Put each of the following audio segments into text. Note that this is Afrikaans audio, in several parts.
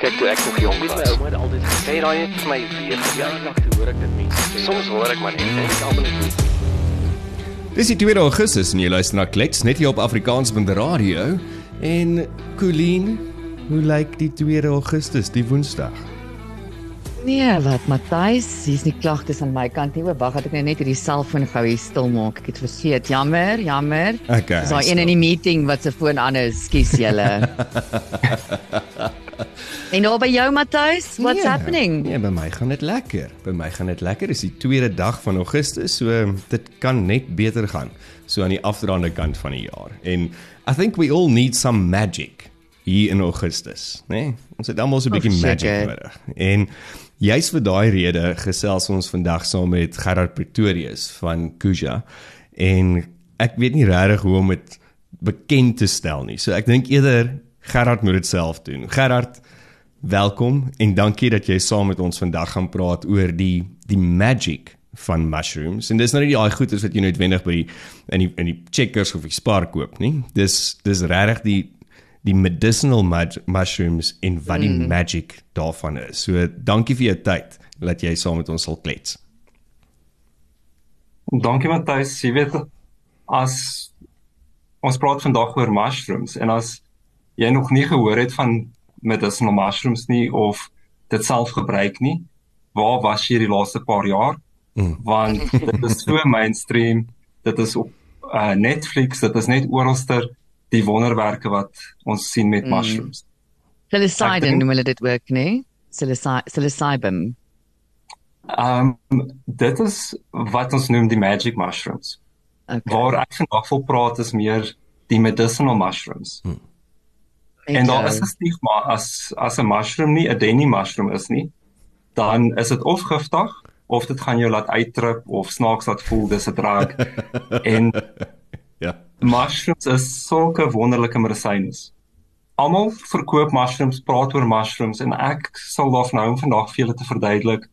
Kyk toe ek nog jong was. My ouma het altyd gesê, Sê daai net vir my weer ja, nog te hoor ek dit mense sê. Soms hoor ek maar net en ek almal net Dis die 2 Augustus en jy luister na Klets net hier op Afrikaans met die radio en Colleen, hoe lyk die 2 Augustus, die Woensdag? Nee, wat Matthys, hier's nie klagtes aan my kant nie. O, wag, het ek nou net hierdie selfoon gou hier stil maak. Ek het vergeet. Jammer, jammer. Okay. Dis daai een in die meeting wat se foon aan is. Skus julle. en nou by jou Matthys, what's Nee, happening? Nee, by my gaan dit lekker. By my gaan dit lekker. Dis die tweede dag van Augustus, so dit kan net beter gaan so aan die afdraande kant van die jaar. En I think we all need some magic hier in Augustus, né? Nee? Ons het almal so 'n bietjie Oh, magic nodig. En juis vir daai rede gesels ons vandag saam met Gerard Pretorius van Kuja. En ek weet nie regtig hoe om dit bekend te stel nie. So ek dink eerder Gerard moet dit self doen. Gerard, welkom en dankie dat jy saam met ons vandag gaan praat oor die die magic van mushrooms. En dis nou nie daai goeders wat jy noodwendig by die in die in die Checkers of die Spar koop nie. Dis dis regtig die die medicinal mushrooms en wat die mm. magic daarvan is. So dankie vir jou tyd dat jy saam met ons sal klets. Dankie Matthys. Jy weet as ons praat vandag oor mushrooms en as jy nog nie gehoor het van medicinal mushrooms nie of dit self gebruik nie, waar was jy die laaste paar jaar? Mm. Want dit is so mainstream. Dit is op uh, Netflix, dit is net oralster die wonderwerke wat ons sien met Mm. mushrooms. Psilocybin noem hulle dit ook, né? Nee? Psilocy- Psilocybin. Ehm um, dit is wat ons noem die magic mushrooms. Okay. Waar ek vandag wil praat is meer die medicinal mushrooms. En daar is 'n stigma as as 'n mushroom nie 'n denny mushroom is nie, dan is dit of giftig of dit gaan jou laat uittrip of snaaks laat voel dis 'n drug. en Ja. mushrooms is sulke wonderlike medisyne. Almal verkoop mushrooms, praat oor mushrooms en ek sal daarvan hou om vandag vir julle te verduidelik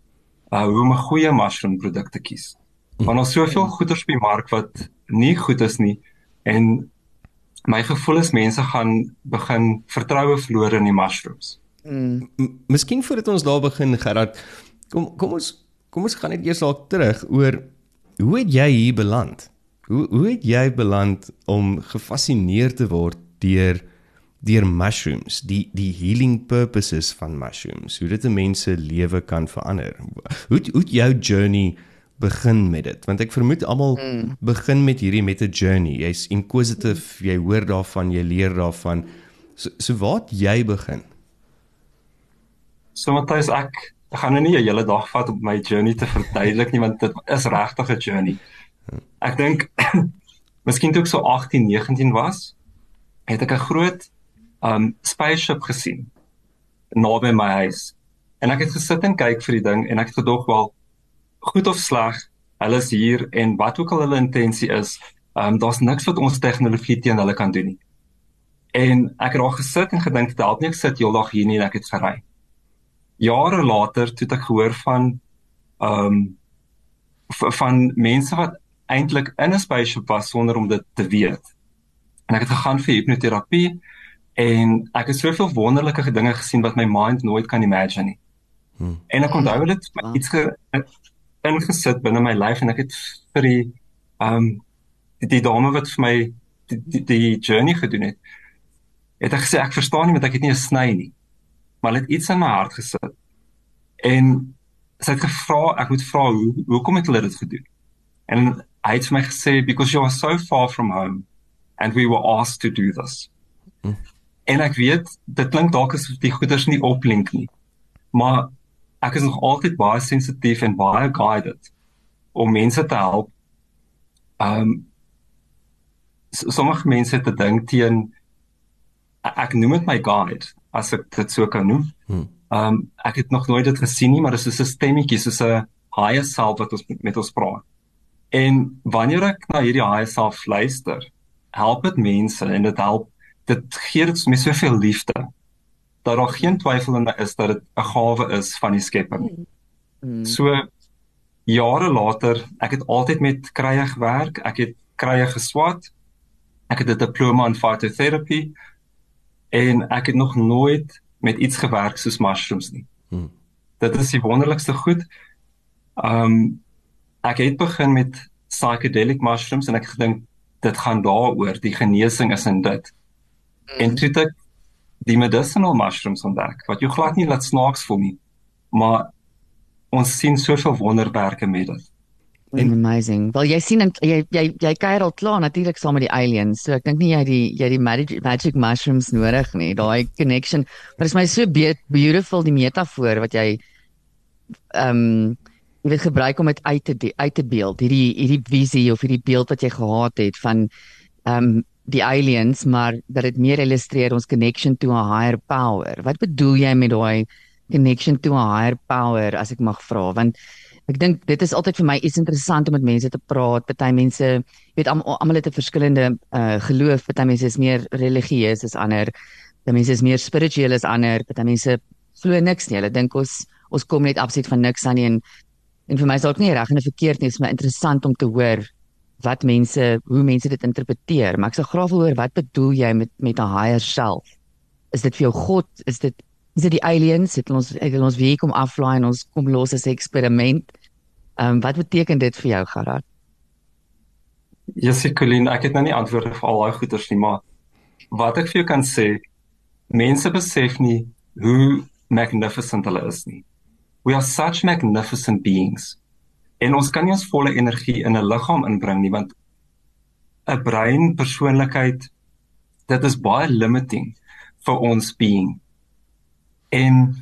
uh, hoe om 'n goeie mushroom produk te kies. Want ons soveel goeders op die mark wat nie goed is nie en my gevoel is mense gaan begin vertroue verloor in die mushrooms. Mm. M- Miskien voordat ons daar begin Gerard, kom kom ons kom ons gaan net eers dalk terug oor hoe het jy hier beland? Hoe hoe het jy beland om gefassineer te word deur deur mushrooms, die die healing purposes van mushrooms, hoe dit 'n mens se lewe kan verander? Hoe hoe jou journey begin met dit? Want ek vermoed almal mm. begin met hierdie met 'n journey. Jy's inquisitive, jy hoor daarvan, jy leer daarvan. So so waar het jy begin? So Matthys, ek ek gaan nou nie 'n hele dag vat om my journey te verduidelik nie want dit is regtig 'n journey. Ek dink miskien toe ek so 18, 19 was, het ek 'n groot um spaceship gesien naby my huis. En ek het gesit en kyk vir die ding en ek het gedog wel goed of sleg, hulle is hier en wat ook al hulle intensie is, um daar's niks wat ons tegnologie teen hulle kan doen nie. En ek het daar gesit en gedink, "Dit help nie ek sit heeldag hier nie en ek het gery." jare later toe het ek gehoor van ehm um, van mense wat eintlik in 'n spaceship was sonder om dit te weet. En ek het gegaan vir hipnoterapie en ek het soveel wonderlike dinge gesien wat my mind nooit kan imagine nie. Hmm. En ek onthou dit het Wow. iets ge, ingesit binne my lyf en ek het vir die ehm um, die, die dame wat vir my die, die, die journey gedoen het, het ek gesê ek verstaan nie want ek het nie 'n sny nie maar dit iets in my hart gesit. En sy het gevra, ek moet vra hoe hoekom het hulle dit gedoen? En hy het vir my gesê because you are so far from home and we were asked to do this. Hm. En ek weet dit klink dalk asof die goeders nie oplink nie. Maar ek is nog altyd baie sensitief en baie guided om mense te help. Um s- sommige mense het 'n ding teen ek noem dit my guide as ek dit so kan noem. Hmm. Um ek het nog nooit dit gesien nie, maar dit is 'n stemmetjie, soos 'n higher self wat ons met, met ons praat. En wanneer ek na hierdie higher self luister, help dit mense en dit help dit gee dit met soveel liefde dat daar geen twyfel in is dat dit 'n gawe is van die Skepper. Mm. So jare later, ek het altyd met krye gewerk, ek het krye geswat. Ek het 'n diploma in phytotherapy en ek het nog nooit met iets gewerk soos mushrooms nie. Hmm. Dit is die wonderlikste goed. Ehm um, ek het begin met psychedelic mushrooms en ek gedink dit gaan daaroor, die genesing is in dit. Hmm. En toe het ek die medicinal mushrooms ontdek wat jou glad nie laat snaaks voel nie. Maar ons sien soveel wonderwerke met dit. En, amazing. Wel jy sien jy jy jy kuier al klaar natuurlik saam met die aliens. So ek dink nie jy die jy die magic, magic mushrooms nodig nie. Daai connection. Maar dit is my so be beautiful die metafoor wat jy ehm um, jy weet gebruik om dit uit te uit te beeld. Hierdie hierdie visie of hierdie beeld wat jy gehad het van ehm um, die aliens, maar dat dit meer illustreer ons connection to a higher power. Wat bedoel jy met daai connection to a higher power as ek mag vra? Want Ek dink dit is altyd vir my iets interessant om met mense te praat. Party mense, weet almal almal het 'n verskillende uh geloof. Party mense is meer religieus as ander. Party mense is meer spiritueel as ander. Party mense glo niks nie. Hulle dink ons ons kom net absoluut van niks aan nie en en vir my is dit ook nie reg en verkeerd nie. Dit is my interessant om te hoor wat mense, hoe mense dit interpreteer. Maar ek sou graag wil hoor wat bedoel jy met met 'n higher self? Is dit vir jou God? Is dit is dit die aliens? Het ons het ons weer kom aflaai en ons kom los as 'n eksperiment? Ehm um, wat beteken dit vir jou Gerard? Jessie Colleen, ek het nou nie antwoorde vir al daai goeters nie, maar wat ek vir jou kan sê, mense besef nie hoe magnificent hulle is nie. We are such magnificent beings. En ons kan nie ons volle energie in 'n liggaam inbring nie want 'n brein persoonlikheid dit is baie limiting vir ons being. En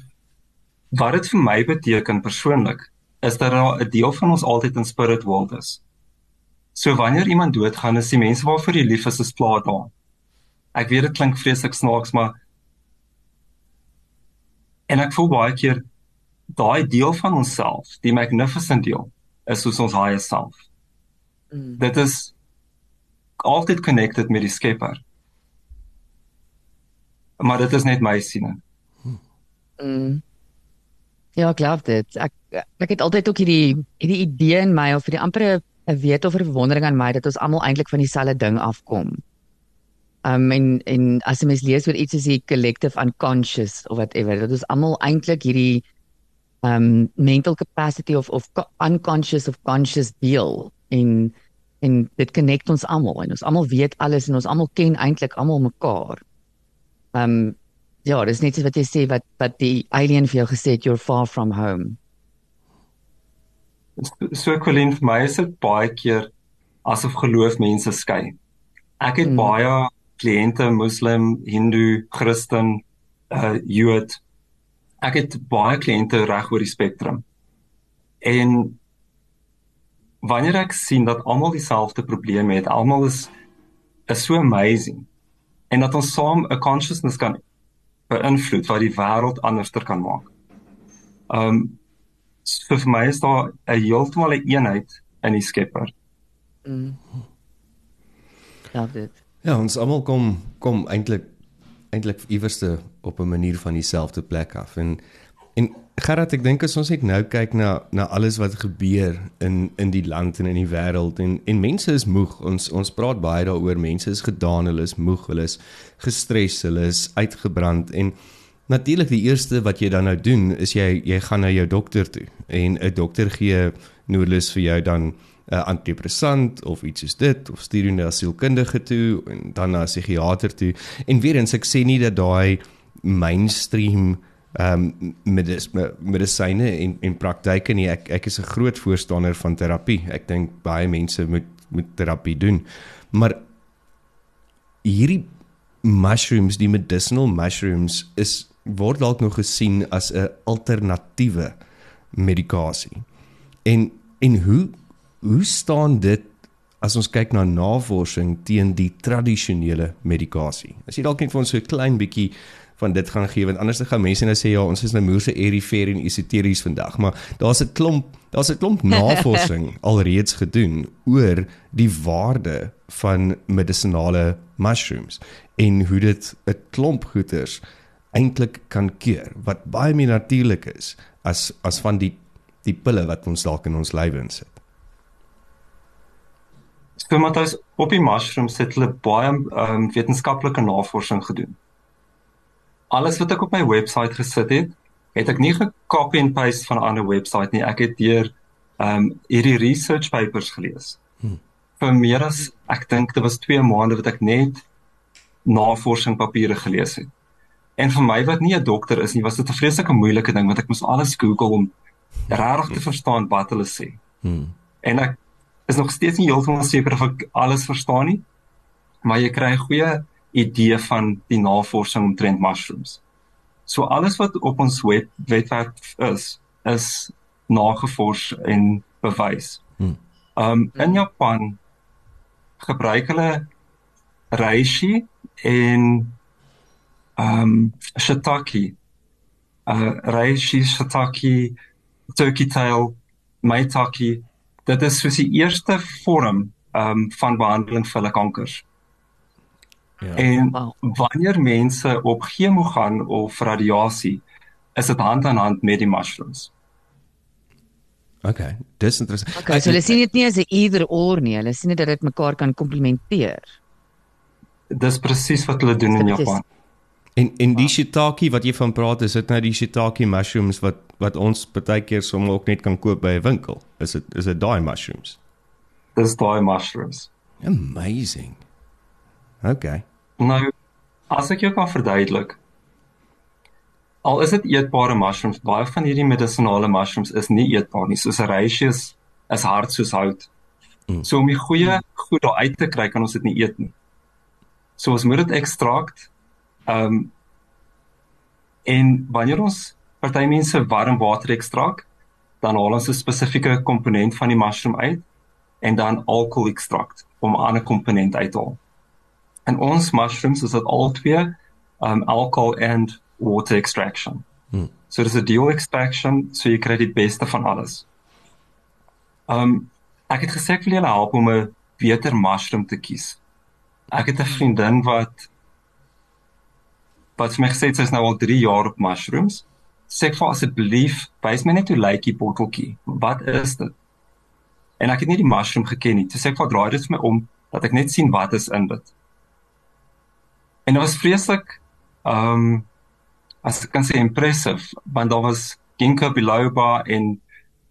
wat dit vir my beteken persoonlik is dat daar 'n deel van ons altyd in spirit world is. So wanneer iemand doodgaan, is die mense waarvoor jy lief is, is klaar daar. Ek weet dit klink vreeslik snaaks, maar en ek voel baie keer daai deel van onsself, die magnificent deel, is soos ons higher self. Mm. Dit is altyd connected met die Skepper. Maar dit is net my siening. Mm. Ja, ek glo dit. Ek ek het altyd ook hierdie hierdie idee in my of hierdie ampere 'n weet of 'n verwondering aan my dat ons almal eintlik van dieselfde ding afkom. Um en en as jy mens lees oor iets soos die collective unconscious of whatever, dat ons almal eintlik hierdie um mental capacity of of unconscious of conscious deel in en dit connect ons almal en ons almal weet alles en ons almal ken eintlik almal mekaar. Um Ja, dis net wat jy sê wat wat die alien vir jou gesê het you're far from home. So Colin vir my is dit baie keer asof geloof mense skei. Ek het hmm. baie kliënte moslim, hindu, christen, uh jood. Ek het baie kliënte reg oor die spektrum. En wanneer ek sien dat almal dieselfde probleme het, almal is is so amazing en dat ons saam 'n consciousness kan beïnvloed wat die wêreld anderster kan maak. Um so vir my is daar 'n heeltemal 'n eenheid in die Skepper. Mm. Ja, dit. Ja, ons almal kom kom eintlik eintlik iewerste op 'n manier van dieselfde plek af en en Gerard, ek dink as ons net nou kyk na na alles wat gebeur in in die land en in die wêreld en en mense is moeg. Ons ons praat baie daaroor. Mense is gedaan, hulle is moeg, hulle is gestres, hulle is uitgebrand en natuurlik die eerste wat jy dan nou doen is jy jy gaan na jou dokter toe en 'n dokter gee noodlus vir jou dan uh, antidepressant of iets soos dit of stuur jy na 'n sielkundige toe en dan na 'n psigiater toe. En weer eens ek sê nie dat daai mainstream ehm um, medis, medisyne en en praktyke nie. Ek ek is 'n groot voorstander van terapie. Ek dink baie mense moet moet terapie doen. Maar hierdie mushrooms, die medicinal mushrooms is word dalk nog gesien as 'n alternatiewe medikasie. En en hoe hoe staan dit as ons kyk na navorsing teen die tradisionele medikasie? As jy dalk net vir ons so 'n klein bietjie van dit gaan gee want anders dan gaan mense nou sê ja ons is nou moerse erifer en esoteries vandag maar daar's 'n klomp daar's 'n klomp navorsing alreeds gedoen oor die waarde van medisinale mushrooms en hoe dit 'n klomp goeters eintlik kan keer wat baie meer natuurlik is as as van die die pille wat ons dalk in ons lywe insit. Skematas op die mushrooms het hulle baie um, wetenskaplike navorsing gedoen alles wat ek op my webwerf gesit het, het ek nie gekopie en paste van 'n ander webwerf nie. Ek het deur ehm um, hierdie research papers gelees. Hmm. Vir meer as ek dink dit was 2 maande wat ek net navorsing papiere gelees het. En vir my wat nie 'n dokter is nie, was dit 'n vreeslike moeilike ding want ek moes alles Google om regtig te verstaan wat hulle sê. Hmm. En ek is nog steeds nie heeltemal seker of ek alles verstaan nie. Maar jy kry 'n goeie idee van die navorsing omtrent mushrooms. So alles wat op ons web webwerf is, is nagevors en bewys. Hmm. Um in Japan gebruik hulle reishi en um shiitake. Uh reishi, shiitake, turkey tail, maitake. Dit is soos die eerste vorm um van behandeling vir hulle kankers. Ja. En wanneer mense op chemo gaan of radiasie, is dit hand aan hand met die mushrooms. Okay, dis interessant. Okay, so hulle sien dit nie as 'n either or nie, hulle sien dit dat dit mekaar kan komplementeer. Dis presies wat hulle doen in Japan. En en die shiitake wat jy van praat, is dit nou die shiitake mushrooms wat wat ons baie keer sommer ook net kan koop by 'n winkel. Is dit is dit daai mushrooms? Dis daai mushrooms. Amazing. Okay. Nou, as ek jou kan verduidelik. Al is dit eetbare mushrooms, baie van hierdie medisonale mushrooms is nie eetbaar nie, soos is, is hard soos hout. Mm. So om die goeie goed daar uit te kry, kan ons dit nie eet nie. So ons moet dit ekstrakt. Ehm um, en wanneer ons party mense warm water ekstrakt, dan haal ons 'n spesifieke komponent van die mushroom uit en dan alkohol ekstrakt om 'n ander komponent uit te haal. En ons mushrooms is dit al twee um alcohol and water extraction. Hmm. So dis 'n dual extraction, so jy kry die beste van alles. Um ek het gesê ek wil julle help om 'n beter mushroom te kies. Ek het 'n vriendin wat wat vir my gesê het sy is nou al 3 jaar op mushrooms. Sê vir asseblief, wys my net hoe lyk die botteltjie. Wat is dit? En ek het nie die mushroom geken nie. Sy sê ek vat draai dit vir my om dat ek net sien wat is in dit. En dit was vreeslik ehm um, as ek kan sê impressive want daar was ginkgo biloba en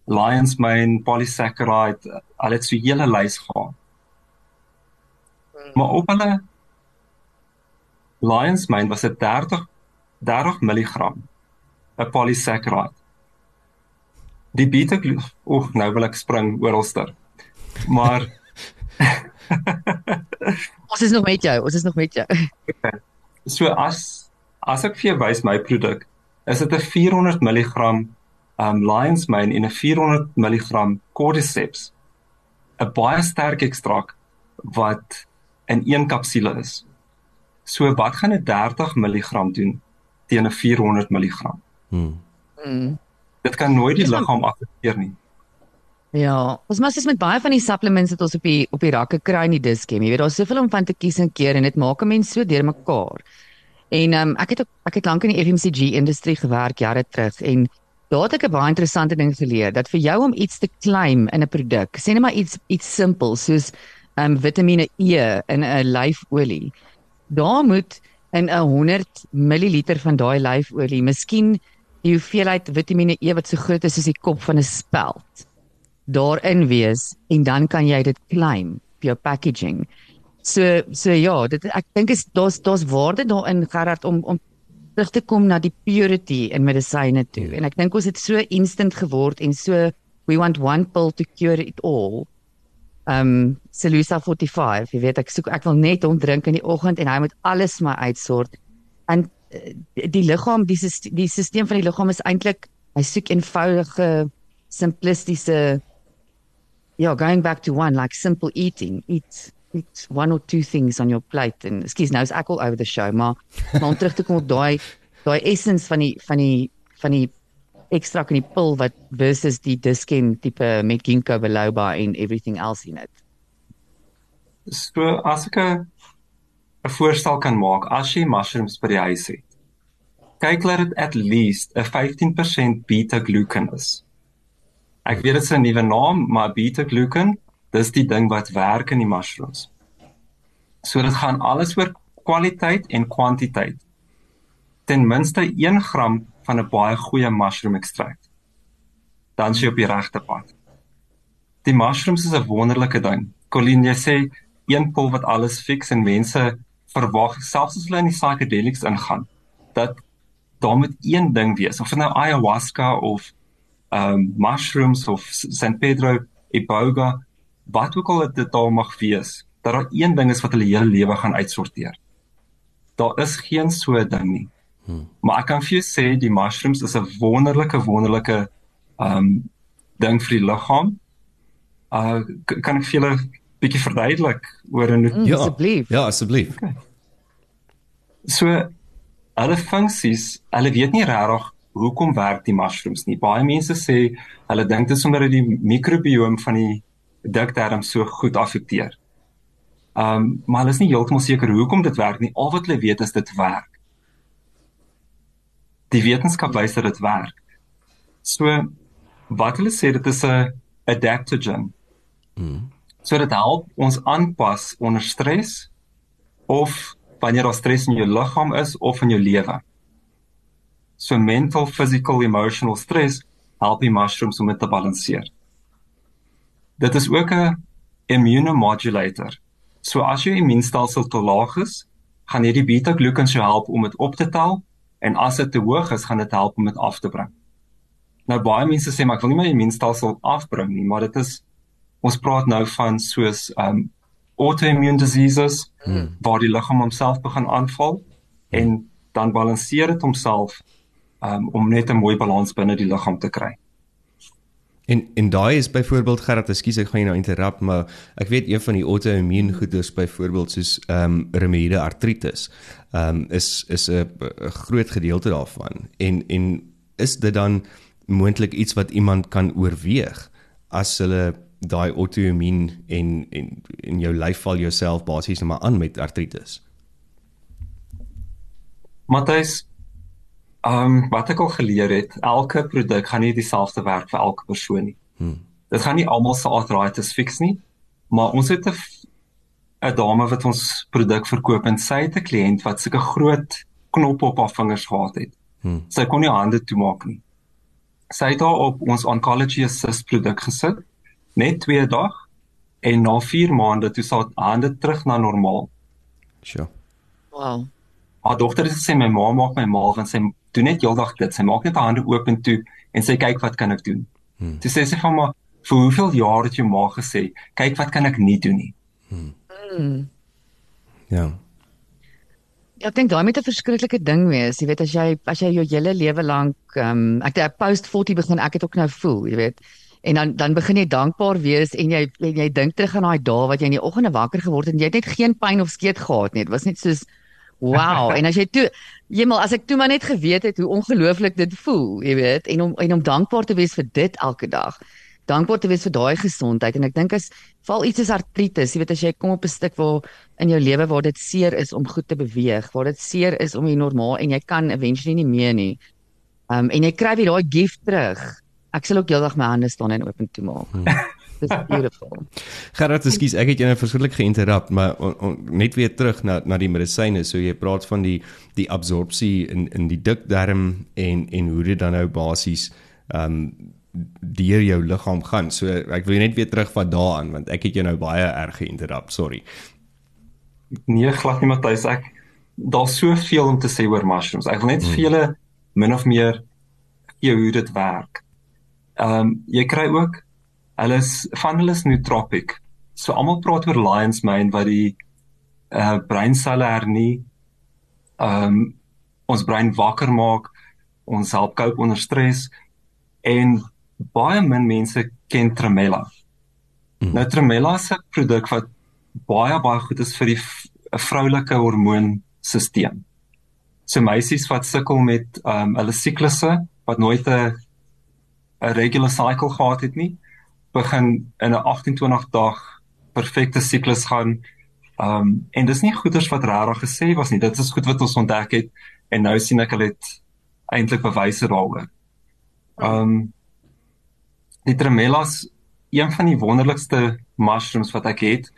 lion's mane polysaccharide al het so hele lys gehad. Maar op hulle lion's mane was dit 30 30 mg 'n polysaccharide. Die beta o, nou wil ek spring oralster. Maar ons is nog met jou, ons is nog met jou. So as as ek vir jou wys my produk, is dit 'n 400 mg um lion's mane en 'n 400 mg cordyceps. 'n baie sterk ekstrak wat in een kapsule is. So wat gaan 'n 30 mg doen teen 'n 400 mg? Hmm. Mm. Dit kan nooit die liggaam affekteer nie. Ja, ons mas is met baie van die supplements wat ons op die op die rakke kry in die diskem. Jy weet daar's soveel om van te kies en keer en dit maak 'n mens so deurmekaar. En ehm um, ek het ook, ek het lank in die FMCG industrie gewerk jare terug en daar het ek 'n baie interessante ding geleer dat vir jou om iets te claim in 'n produk, sê net maar iets iets simpel soos ehm um, Vitamiene E in 'n lyfolie. Daar moet in 'n 100 ml van daai lyfolie, miskien die hoeveelheid Vitamiene E wat so groot is soos die kop van 'n speld daarin wees en dan kan jy dit claim vir jou packaging. So so ja, dit ek dink is daar's daar's waarde daarin Gerard om om terug te kom na die purity in medisyne toe. En ek dink ons het so instant geword en so we want one pill to cure it all. Um Celusa 45, jy weet ek soek ek wil net hom drink in die oggend en hy moet alles my uitsort. En uh, die liggaam, die die stelsel van die liggaam is eintlik hy soek eenvoudige simplistiese yeah, going back to one like simple eating, eat eat one or two things on your plate and excuse nou is ek al over the show, maar maar om terug te kom op daai daai essence van die van die van die ekstra in die pil wat versus die disken tipe met ginkgo biloba en everything else in it. So as ek 'n voorstel kan maak, as jy mushrooms by die huis het, kyk dat dit at least 'n 15% beta glucan is. Ek weet dit is 'n nuwe naam, maar beta glucan, dis die ding wat werk in die mushrooms. So dit gaan alles oor kwaliteit en kwantiteit. ten minste 1 gram van 'n baie goeie mushroom ekstrakt. Dan is jy op die regte pad. Die mushrooms is 'n wonderlike ding. Colleen, jy sê een pil wat alles fix en mense verwag selfs as hulle in die psychedelics ingaan dat daar moet een ding wees of nou ayahuasca of um mushrooms of San Pedro iboga wat ook al dit daar mag wees dat daar een ding is wat hulle hele lewe gaan uitsorteer daar is geen so ding nie hmm. maar ek kan vir jou sê die mushrooms is 'n wonderlike wonderlike um ding vir die liggaam uh kan ek vir julle bietjie verduidelik oor 'n mm, ja asseblief ja asseblief okay. so hulle funksies hulle weet nie regtig hoekom werk die mushrooms nie. Baie mense sê hulle dink dit is omdat dit die mikrobiome van die dikterm so goed affekteer. Um maar hulle is nie heeltemal seker hoekom dit werk nie. Al wat hulle weet is dit werk. Die wetenskap wys dat dit werk. So wat hulle sê dit is 'n adaptogen. Mm. So dit help ons aanpas onder stres of wanneer daar stres in jou liggaam is of in jou lewe. So mental, physical, emotional stress help die mushrooms om dit te balanseer. Dit is ook 'n immunomodulator. So as jou immuunstelsel te laag is, gaan hierdie beta-glucans jou help om dit op te tel en as dit te hoog is, gaan dit help om dit af te bring. Nou baie mense sê maar ek wil nie my immuunstelsel afbring nie, maar dit is ons praat nou van soos um autoimmune diseases hmm. waar die liggaam homself begin aanval en dan balanseer dit homself um, om net 'n mooi balans binne die liggaam te kry. En en daai is byvoorbeeld Gerard, ekskuus ek gaan jou nou interrupt, maar ek weet een van die auto-immuun goeders byvoorbeeld soos ehm um, reumatoïde artritis, ehm um, is is 'n groot gedeelte daarvan. En en is dit dan moontlik iets wat iemand kan oorweeg as hulle daai auto-immuun en en in jou lyf val jouself basies net maar aan met artritis? Matthys, um, wat ek al geleer het, elke produk gaan nie dieselfde werk vir elke persoon nie. Hmm. Dit gaan nie almal se arthritis fix nie, maar ons het 'n 'n dame wat ons produk verkoop en sy het 'n kliënt wat sulke groot knoppe op haar vingers gehad het. Hmm. Sy kon nie hande toemaak nie. Sy het haar op ons oncology assist produk gesit net 2 dae en na 4 maande toe sy hande terug na normaal. Sjoe. Wow. Haar dogter het gesê my ma maak my mal want sy doen net heeldag dit. Sy maak net haar hande oop en toe en sy kyk wat kan ek doen. Hmm. Sy sê sy van maar vir hoeveel jaar het jou ma gesê, kyk wat kan ek nie doen nie. Hmm. hmm. Ja. Ja, ek dink daai moet 'n verskriklike ding wees. Jy weet as jy as jy jou hele lewe lank ehm um, ek het post 40 begin ek het ook nou voel, jy weet. En dan dan begin jy dankbaar wees en jy en jy dink terug aan daai dae wat jy in die oggende wakker geword het en jy het net geen pyn of skeet gehad nie. Dit was net soos Wow, en as jy toe Jemmel, as ek toe maar net geweet het hoe ongelooflik dit voel, jy weet, en om en om dankbaar te wees vir dit elke dag. Dankbaar te wees vir daai gesondheid en ek dink as val iets is artritis, jy weet as jy kom op 'n stuk waar in jou lewe waar dit seer is om goed te beweeg, waar dit seer is om jy normaal en jy kan eventually nie meer nie. Um en jy kry weer daai gift terug. Ek sal ook heeldag my hande staan en oop en toe maak. Hmm. Dis beautiful. Gerard, ekskuus, ek het jou nou verskriklik geïnterrup, maar on, on, net weer terug na na die medisyne. So jy praat van die die absorpsie in in die dikdarm en en hoe dit dan nou basies ehm um, deur jou liggaam gaan. So ek wil net weer terugvat daaraan want ek het jou nou baie erg geïnterrup. Sorry. Nee, glad nie Matthys, ek daar's soveel om te sê oor mushrooms. Ek wil net hmm. vir julle min of meer gee hoe dit werk. Ehm um, jy kry ook Hulle is van hulle is nootropic. So almal praat oor lion's mane wat die uh breinselle hernie um ons brein wakker maak, ons help cope onder stres en baie min mense ken tremella. Mm. Nou tremella is 'n produk wat baie baie goed is vir die vroulike hormoonstelsel. So meisies wat sukkel met um hulle siklusse wat nooit 'n 'n regular cycle gehad het nie, begin in 'n 28 dag perfekte siklus gaan. Um en dis nie goeders wat regtig gesê was nie. Dit is goed wat ons ontdek het en nou sien ek het eintlik bewyse daaroor. Um die tremellas een van die wonderlikste mushrooms wat ek het.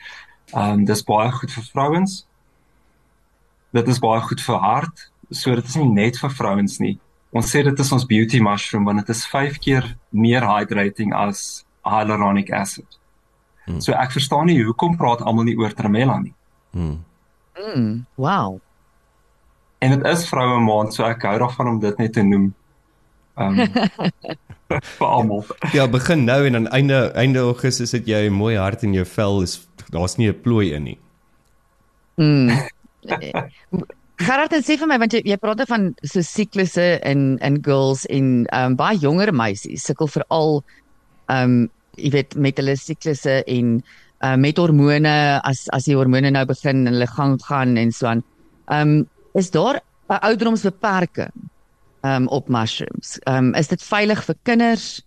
Um dis baie goed vir vrouens. Dit is baie goed vir hart So dit is nie net vir vrouens nie. Ons sê dit is ons beauty mushroom want dit is 5 keer meer hydrating as hyaluronic acid. Hmm. So ek verstaan nie hoekom praat almal nie oor tremella nie. Mm, wow. En dit is vroue maand, so ek hou daarvan om dit net te noem. Ehm um, vir almal. Ja, begin nou en aan einde einde Augustus het jy 'n mooi hart in jou vel is daar's nie 'n plooi in nie. Mm. Gerard, en sê vir my want jy jy praat van so siklusse in in girls en ehm um, baie jonger meisies sukkel veral ehm um, jy weet met hulle siklusse en uh, met hormone as as die hormone nou begin in hulle gang gaan en so aan. Ehm um, is daar 'n ouderdomsbeperking ehm um, op mushrooms? Ehm um, is dit veilig vir kinders?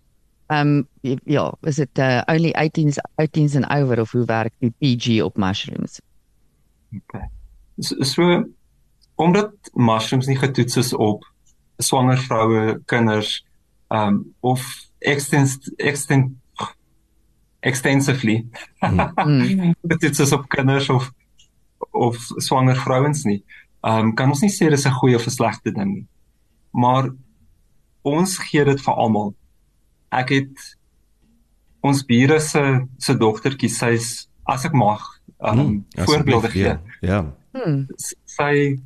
Ehm um, ja, is dit uh, only 18s 18s and over of hoe werk die PG op mushrooms? Okay. So, so omdat mushrooms nie getoets is op swanger vroue, kinders, ehm um, of extens extens extensively. Mm. dit is op kinders of of swanger vrouens nie. Ehm um, kan ons nie sê dis 'n goeie of 'n slegte ding nie. Maar ons gee dit vir almal. Ek het ons bure se se dogtertjie, sy's as ek mag, ehm um, Hmm, voorbeelde gee. Ja. Hmm. S- Sy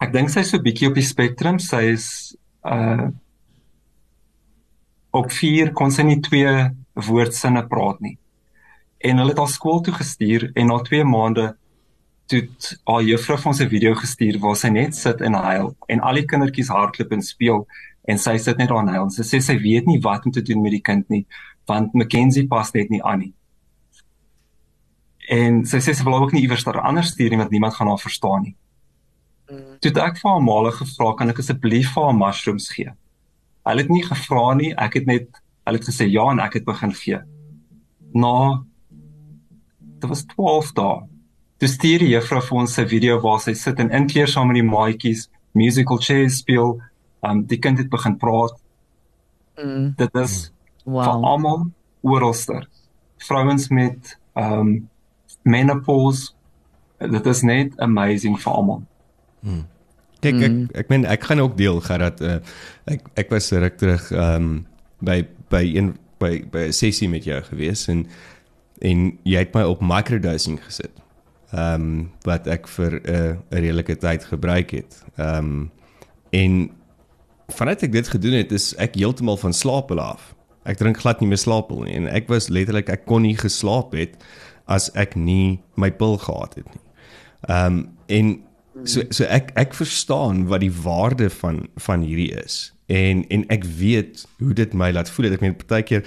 ek dink sy's so bietjie op die spektrum. Sy is uh op 4 kon sy nie twee woordsinne praat nie. En hulle het haar skool toe gestuur en na 2 maande toe haar juffrou vir ons 'n video gestuur waar sy net sit en huil en al die kindertjies hardloop en speel en sy sit net daar en huil. Sy sê sy weet nie wat om te doen met die kind nie want Mackenzie pas net nie aan nie. En sy sê sy wil ook nie iewers daar anders stuur nie want niemand gaan haar verstaan nie. Toe het ek vir haar maale gevra kan ek asseblief vir haar mushrooms gee. Hulle het nie gevra nie, ek het net hulle het gesê ja en ek het begin gee. Na dit was 12 dae. Toe stuur die juffrou vir ons 'n video waar sy sit en inkleer saam met die maatjies, musical chairs speel. Um die kind het begin praat. Mm. Dit is vir Wow. almal oralster. Vrouens met um menopause. Dit is net amazing vir almal. Kyk ek Mm. ek meen ek gaan ook deel Gerard uh, ek ek was ruk terug ehm um, by by een by by 'n sessie met jou gewees en en jy het my op microdosing gesit. Ehm um, wat ek vir 'n uh, 'n redelike tyd gebruik het. Ehm um, en vanuit ek dit gedoen het is ek heeltemal van slaap af. Ek drink glad nie meer slaappil nie en ek was letterlik ek kon nie geslaap het as ek nie my pil gehad het nie. Ehm um, en so so ek ek verstaan wat die waarde van van hierdie is. En en ek weet hoe dit my laat voel. Ek meen partykeer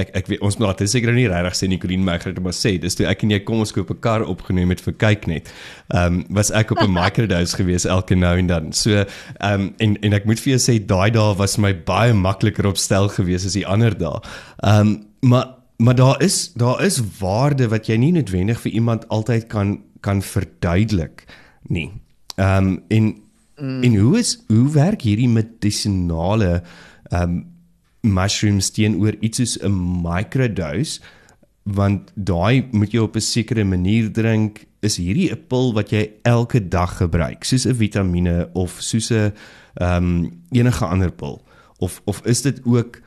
ek ek weet ons laat seker nou nie regtig sê Nicoline maar ek het dit maar sê. Dis toe ek en jy kom ons koop 'n kar opgeneem het vir kyk net. Ehm um, was ek op 'n microdose gewees elke nou en dan. So ehm um, en en ek moet vir jou sê daai dae was my baie makliker op stel gewees as die ander dae. Ehm um, maar maar daar is daar is waarde wat jy nie noodwendig vir iemand altyd kan kan verduidelik nie. Ehm um, en mm. en hoe is hoe werk hierdie medisinale ehm um, mushrooms teenoor iets soos 'n microdose? Want daai moet jy op 'n sekere manier drink. Is hierdie 'n pil wat jy elke dag gebruik soos 'n vitamiene of soos 'n ehm um, enige ander pil? Of of is dit ook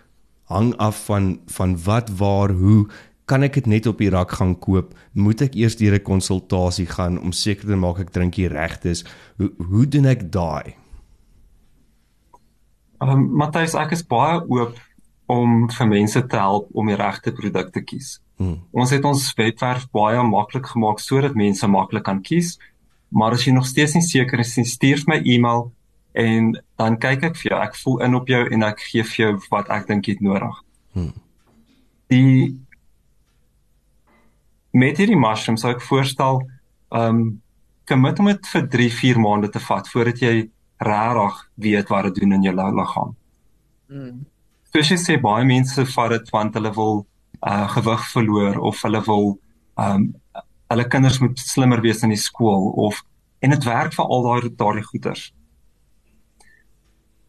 hang af van van wat waar hoe kan ek dit net op die rak gaan koop moet ek eers deur 'n konsultasie gaan om seker te maak ek drink die regtes hoe hoe doen ek daai Ehm um, Matthys, ek is baie oop om vir mense te help om die regte produk te kies. Hmm. Ons het ons webwerf baie maklik gemaak sodat mense maklik kan kies. Maar as jy nog steeds nie seker is nie, stuur my e-mail en dan kyk ek vir jou. Ek voel in op jou en ek gee vir jou wat ek dink jy het nodig. Hmm. Die met hierdie mushroom sou ek voorstel, um, commit om dit vir 3-4 maande te vat voordat jy regtig weet wat dit doen in jou liggaam. Mm. Soos jy sê baie mense vat dit want hulle wil uh gewig verloor of hulle wil um hulle kinders moet slimmer wees in die skool of en dit werk vir al daai daardie goeters.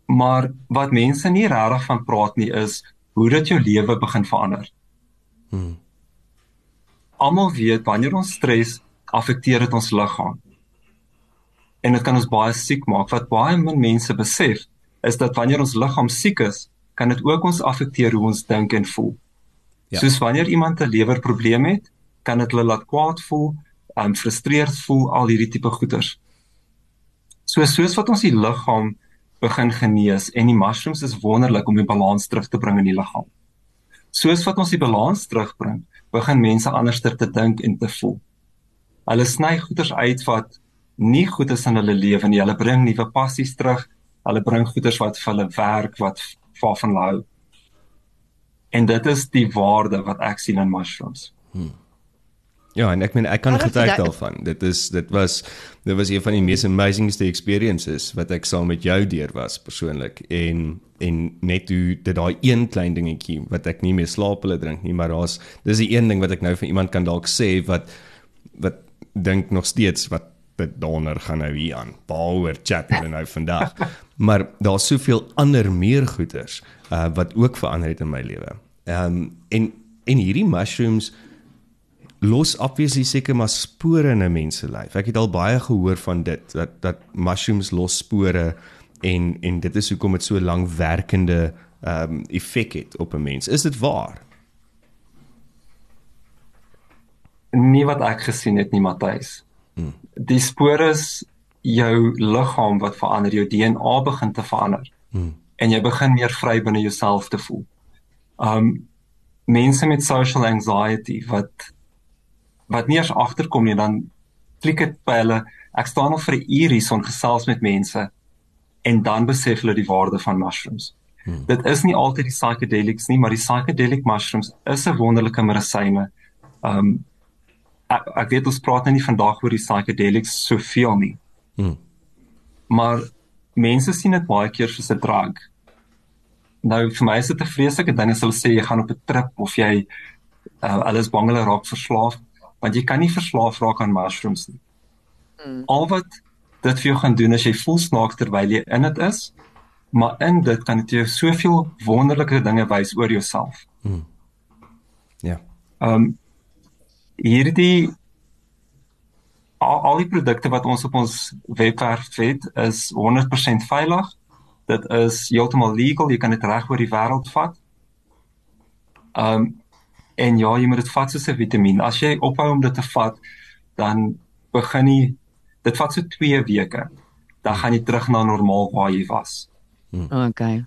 Maar wat mense nie regtig van praat nie is hoe dit jou lewe begin verander. Hmm. Almal weet wanneer ons stres affekteer dit ons liggaam. en dit kan ons baie siek maak. Wat baie min mense besef is dat wanneer ons liggaam siek is, kan dit ook ons affekteer hoe ons dink en voel. Ja. Soos wanneer iemand 'n lewerprobleem het, kan dit hulle laat kwaad voel, um frustreerd voel, al hierdie tipe goeters. So soos wat ons die liggaam begin genees en die mushrooms is wonderlik om die balans terug te bring in die liggaam. Soos wat ons die balans terugbring, begin mense anderster te dink en te voel. Hulle sny goeters uit wat nie goed is in hulle lewe nie. Hulle bring nuwe passies terug. Hulle bring goeters wat vir hulle werk, wat waarvan hulle hou. En dit is die waarde wat ek sien in mushrooms. Ja, en ek meen ek kan getuig daarvan. Dit is dit was dit was een van die mees amazingste experiences wat ek saam met jou deur was persoonlik en en net hoe dit daai een klein dingetjie wat ek nie meer slaap hulle drink nie, maar daar's dis die een ding wat ek nou vir iemand kan dalk sê wat wat dink nog steeds wat dit donder gaan nou hier aan. Waaroor chat hulle nou vandag. maar daar's soveel ander meer goeters uh, wat ook verander het in my lewe. Ehm um, en en hierdie mushrooms los obviously seker maar spore in 'n mens se lyf. Ek het al baie gehoor van dit dat dat mushrooms los spore en en dit is hoekom dit so langwerkende ehm um, effek het op 'n mens. Is dit waar? Nie wat ek gesien het nie, Matthys. Hmm. Die spore is jou liggaam wat verander, jou DNA begin te verander. Hmm. En jy begin meer vry binne jouself te voel. Um mense met social anxiety wat wat nie eens agterkom nie, dan klik dit by hulle. Ek staan al vir 'n uur hier son gesels met mense en dan besef hulle die waarde van mushrooms. Hmm. Dit is nie altyd die psychedelics nie, maar die psychedelic mushrooms is 'n wonderlike medisyne. Um ek, ek weet ons praat nou nie vandag oor die psychedelics soveel nie. Hmm. Maar mense sien dit baie keer soos 'n drug. Nou vir my is dit 'n vreeslike ding as hulle sê jy gaan op 'n trip of jy uh, hulle is bang hulle raak verslaaf, want jy kan nie verslaaf raak aan mushrooms nie. Hmm. Al wat dit vir jou gaan doen is jy voel snaaks terwyl jy in dit is, maar in dit kan dit jou soveel wonderlike dinge wys oor jouself. Ja. Ehm um, hierdie al, al die produkte wat ons op ons webwerf het is 100% veilig. Dit is heeltemal legal, jy kan dit reg oor die wêreld vat. Ehm um, en ja, jy moet dit vat soos 'n vitamien. As jy ophou om dit te vat, dan begin jy dit vat so 2 weke. Dan gaan jy terug na normaal waar jy was. Okay.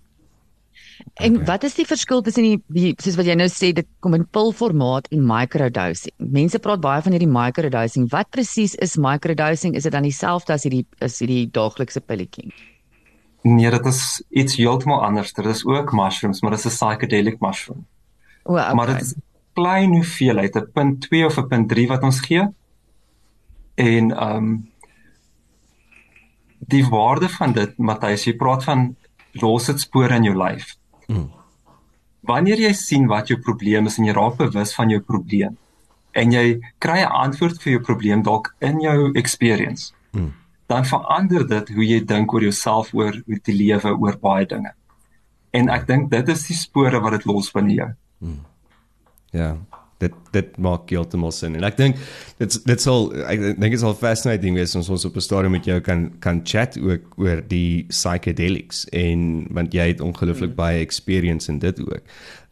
En okay. wat is die verskil tussen die, die soos wat jy nou sê dit kom in pilformaat en microdosing? Mense praat baie van hierdie microdosing. Wat presies is microdosing? Is dit dan dieselfde as hierdie is hierdie daaglikse pilletjie? Nee, dit is iets heeltemal anders. Dit is ook mushrooms, maar dit is 'n psychedelic mushroom. O, okay. Maar dit is klein hoeveelheid, 'n punt 2 of 'n punt 3 wat ons gee. En ehm um, die waarde van dit, Matthys, jy praat van los dit spore in jou lyf. Mm. Wanneer jy sien wat jou probleem is en jy raak bewus van jou probleem en jy kry 'n antwoord vir jou probleem dalk in jou experience. Mm. Dan verander dit hoe jy dink oor jouself, oor hoe jy lewe, oor baie dinge. En ek dink dit is die spore wat dit los binne jou. Mm. Ja dit dit maak heeltemal sin en ek dink dit dit sal ek dink dit sal fascinating wees ons ons op 'n stadium met jou kan kan chat ook oor die psychedelics en want jy het ongelooflik mm. baie experience in dit ook.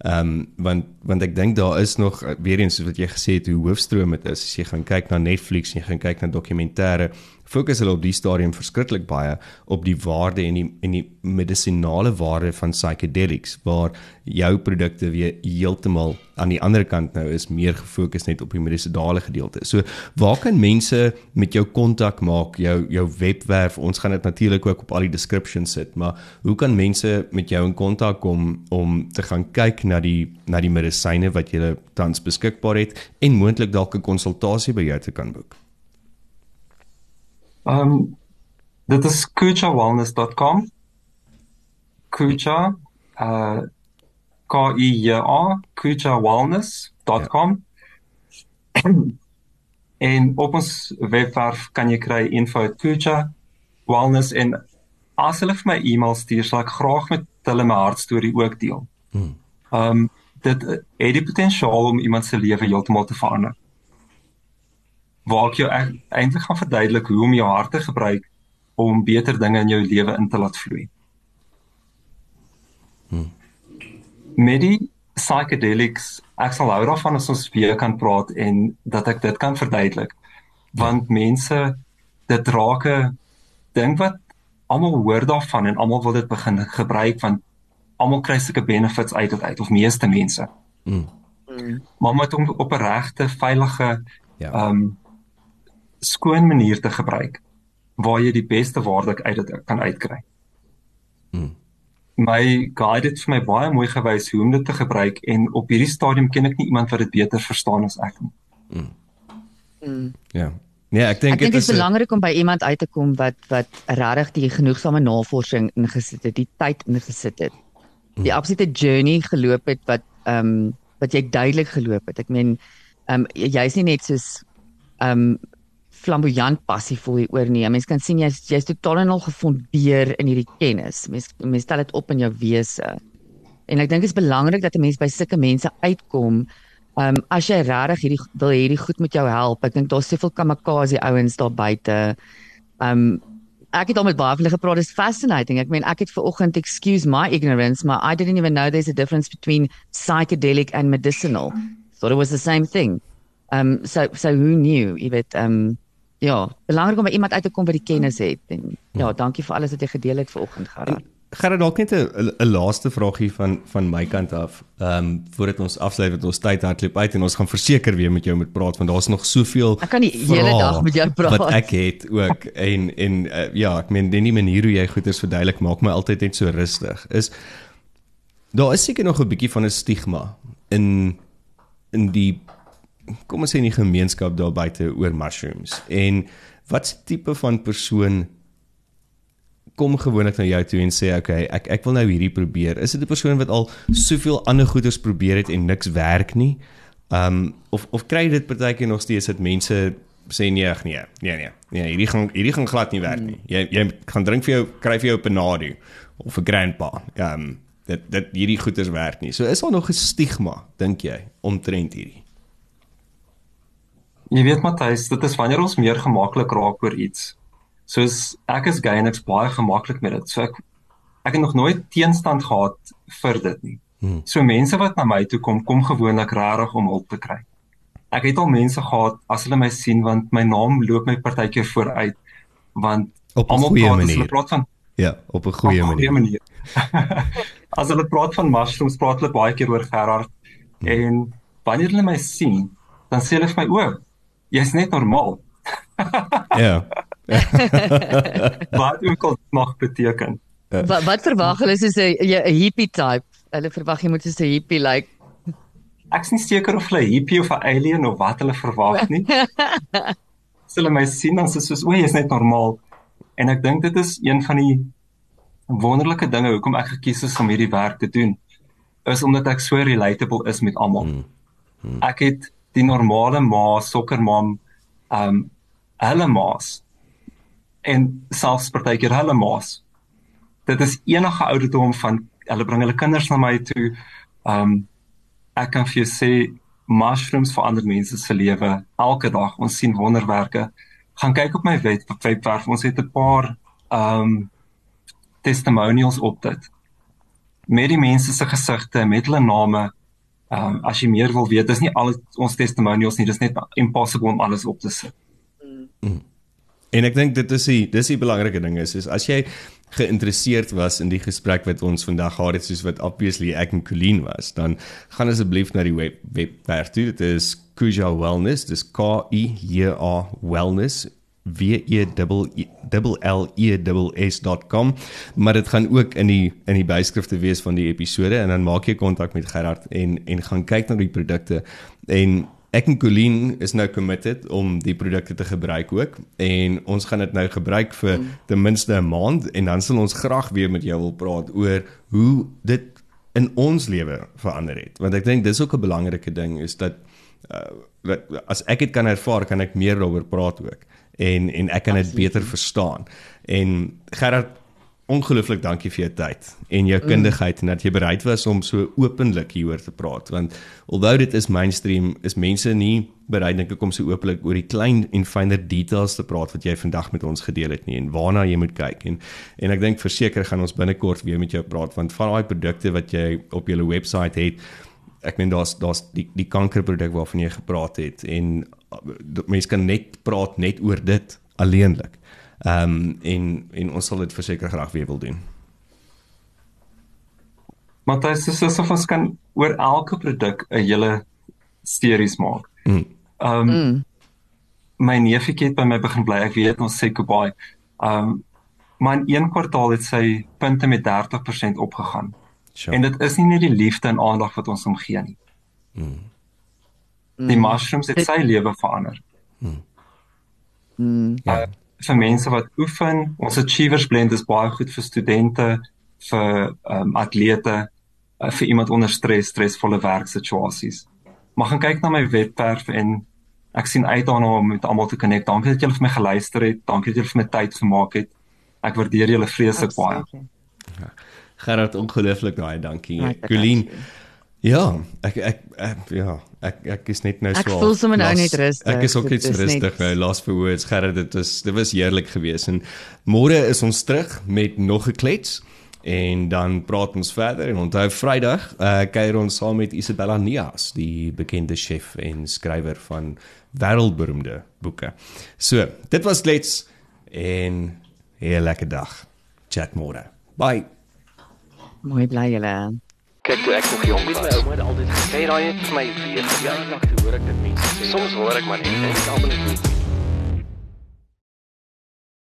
Ehm um, want want ek dink daar is nog weer eens soos wat jy gesê het hoe hoofstroom dit is as jy gaan kyk na Netflix en jy gaan kyk na dokumentêre fokus hulle op die stadium verskriklik baie op die waarde en die en die medisinale waarde van psychedelics waar jou produkte weer heeltemal aan die ander kant nou is meer gefokus net op die medisinale gedeelte. So waar kan mense met jou kontak maak, jou jou webwerf? Ons gaan dit natuurlik ook op al die descriptions sit, maar hoe kan mense met jou in kontak kom om te gaan kyk na die na die medisyne wat jy tans beskikbaar het en moontlik dalk 'n konsultasie by jou te kan boek? Ehm um, dit is kuchawellness.com. Kucha uh K I J A kuchawellness.com. Ja. en op ons webwerf kan jy kry info at kucha wellness en as hulle vir my e-mail stuur, sal ek graag met hulle my hartstorie ook deel. Ehm um, dit het die potensiaal om iemand se lewe heeltemal te verander waar ek jou eintlik gaan verduidelik hoe om jou hart te gebruik om beter dinge in jou lewe in te laat vloei. Hmm. Met die psychedelics, ek sal hou daarvan as ons weer kan praat en dat ek dit kan verduidelik. Want mense dit raak 'n ding wat almal hoor daarvan en almal wil dit begin gebruik want almal kry sulke benefits uit dit uit of meeste mense. Mm. Maar met om op 'n regte veilige Ja. um skoon manier te gebruik waar jy die beste waarde uit dit kan uitkry. Mm. My guide het vir my baie mooi gewys hoe om dit te gebruik en op hierdie stadium ken ek nie iemand wat dit beter verstaan as ek nie. Mm. Ja. Nee, ek dink dit is 'n- belangrik om by iemand uit te kom wat wat regtig die genoegsame navorsing ingesit het, die tyd ingesit het. Die absolute journey geloop het wat ehm um, wat jy duidelik geloop het. Ek meen ehm um, jy's nie net soos ehm um, flamboyant passievol hieroor nie. Mens kan sien jy's jy's totaal en al gefondeer in hierdie kennis. Mens mens stel dit op in jou wese. En ek dink dit is belangrik dat 'n mens by sulke mense uitkom. Ehm um, as jy regtig hierdie wil hierdie goed met jou help. Ek dink daar's soveel kamikaze ouens daar buite. Ehm um, ek het al met baie van hulle gepraat. It's fascinating. Ek meen ek het ver oggend excuse my ignorance, maar I didn't even know there's a difference between psychedelic and medicinal. Thought it was the same thing. Um so so who knew? Jy weet um ja, belangrik om by iemand uit te kom wat die kennis het en ja, dankie vir alles wat jy gedeel het vanoggend Gerard. Gerard dalk net 'n laaste vragie van van my kant af. Ehm um, voordat ons afsluit met ons tyd hardloop uit en ons gaan verseker weer met jou moet praat want daar's nog soveel Ek kan die hele dag met jou praat. Wat ek het ook en en uh, ja, ek meen die manier hoe jy goeders verduidelik maak my altyd net so rustig. Is daar is seker nog 'n bietjie van 'n stigma in in die kom ons sê in die gemeenskap daar buite oor mushrooms. En wat tipe van persoon kom gewoonlik na jou toe en sê okay, ek ek wil nou hierdie probeer. Is dit 'n persoon wat al soveel ander goeders probeer het en niks werk nie? Um of of kry jy dit partykeer nog steeds dat mense sê nee, ag nee, nee nee. Nee, hierdie gaan hierdie gaan glad nie werk nie. Jy jy gaan drink vir jou kry vir jou 'n Panado of 'n Grandpa. Um dit dit hierdie goeders werk nie. So is daar nog 'n stigma, dink jy, omtrent hierdie? Jy weet Matthys, dit is wanneer ons meer gemaklik raak oor iets. Soos ek is gay en ek's baie gemaklik met dit. So ek ek het nog nooit teenstand gehad vir dit nie. Hmm. So mense wat na my toe kom, kom gewoonlik regtig om hulp te kry. Ek het al mense gehad as hulle my sien want my naam loop my partykeer vooruit want Op 'n goeie praat manier. hulle praat van Ja, op 'n goeie 'n manier. manier. as hulle praat van mushrooms, praat hulle baie keer oor Gerard Hmm. en wanneer hulle my sien, dan sê hulle vir my o, jy's net normaal. Ja. Wat ook al dit mag beteken. Wat wat verwag hulle soos 'n 'n hippie type? Hulle verwag jy moet soos 'n hippie lyk. Like. Ek's nie seker of hulle hippie of 'n alien of wat hulle verwag nie. As hulle my sien dan is dit soos o, jy's net normaal. En ek dink dit is een van die wonderlike dinge hoekom ek gekies is om hierdie werk te doen. Is omdat ek so relatable is met almal. Hmm. Hmm. Ek het die normale ma, sokkermam, ehm um, hulle ma's en selfs partykeer hulle ma's. Dit is enige ouderdom van hulle bring hulle kinders na my toe. Ehm um, ek kan vir jou sê mushrooms verander mense se lewe elke dag. Ons sien wonderwerke. Gaan kyk op my web webwerf. Ons het 'n paar ehm um, testimonials op dit. Met die mense se gesigte, met hulle name. Ehm um, as jy meer wil weet, dis nie al ons testimonials nie, dis net impossible om alles op te sit. En ek dink dit is die dis die belangrike ding is is as jy geïnteresseerd was in die gesprek wat ons vandag gehad het soos wat obviously ek en Colleen was, dan gaan asseblief na die web webwerf toe. Dit is Kuja Wellness, dis K U J A Wellness w e l l e s.com maar dit gaan ook in die in die byskrifte wees van die episode en dan maak jy kontak met Gerard en en gaan kyk na die produkte. En ek en Colleen is nou committed om die produkte te gebruik ook en ons gaan dit nou gebruik vir mm. ten minste 'n maand en dan sal ons graag weer met jou wil praat oor hoe dit in ons lewe verander het. Want ek dink dis ook 'n belangrike ding is dat uh, dat as ek dit kan ervaar kan ek meer daaroor praat ook en en ek kan dit beter verstaan. En Gerard ongelooflik dankie vir jou tyd en jou kundigheid en dat jy bereid was om so openlik hieroor te praat want alhoewel dit is mainstream is mense nie bereid dink ek om so openlik oor die klein en fynere details te praat wat jy vandag met ons gedeel het nie en waarna jy moet kyk. En en ek dink verseker gaan ons binnekort weer met jou praat want van daai produkte wat jy op jou webwerf het ek meen daar's daar's die die kankerproduk waarvan jy gepraat het en mense kan net praat net oor dit alleenlik. Ehm um, en en ons sal dit verseker graag weer wil doen. Matthys, dis asof ons kan oor elke produk 'n hele series maak. Mm. Ehm um, my neefie het by my begin bly. Ek weet ons sê goodbye. Ehm um, maar in een kwartaal het sy punte met 30% opgegaan. Sure. En dit is nie net die liefde en aandag wat ons hom gee nie. Mm. Die mushrooms het sy lewe verander. Mm. Uh, vir mense wat oefen, ons achievers blend is baie goed vir studente, vir um, atlete, uh, vir iemand onder stres, stresvolle werksituasies. Maar gaan kyk na my webwerf en ek sien uit daarna om met almal te connect. Dankie dat julle vir my geluister het. Dankie dat julle vir my tyd gemaak het. Ek waardeer julle vreeslik baie. Gerard ongelooflik daai dankie. Colleen. Ja, ek ek, ek ja, ek ek is net nou Ek so voel sommer nou net rustig. Ek is ook so is net- rustig nou. Last for words Gerard, dit was dit was heerlik geweest en môre is ons terug met nog 'n klets en dan praat ons verder en onthou Vrydag uh, kuier ons saam met Isabella Nias, die bekende chef en skrywer van wêreldberoemde boeke. So, dit was klets en 'n lekker dag. Chat môre. Bye. Mooi bly julle. Kyk toe ek nog jong was, my ouma het altyd gesê daai het vir my weer gejaag te hoor ek dit mense sê. Soms hoor ek maar net en ek almal net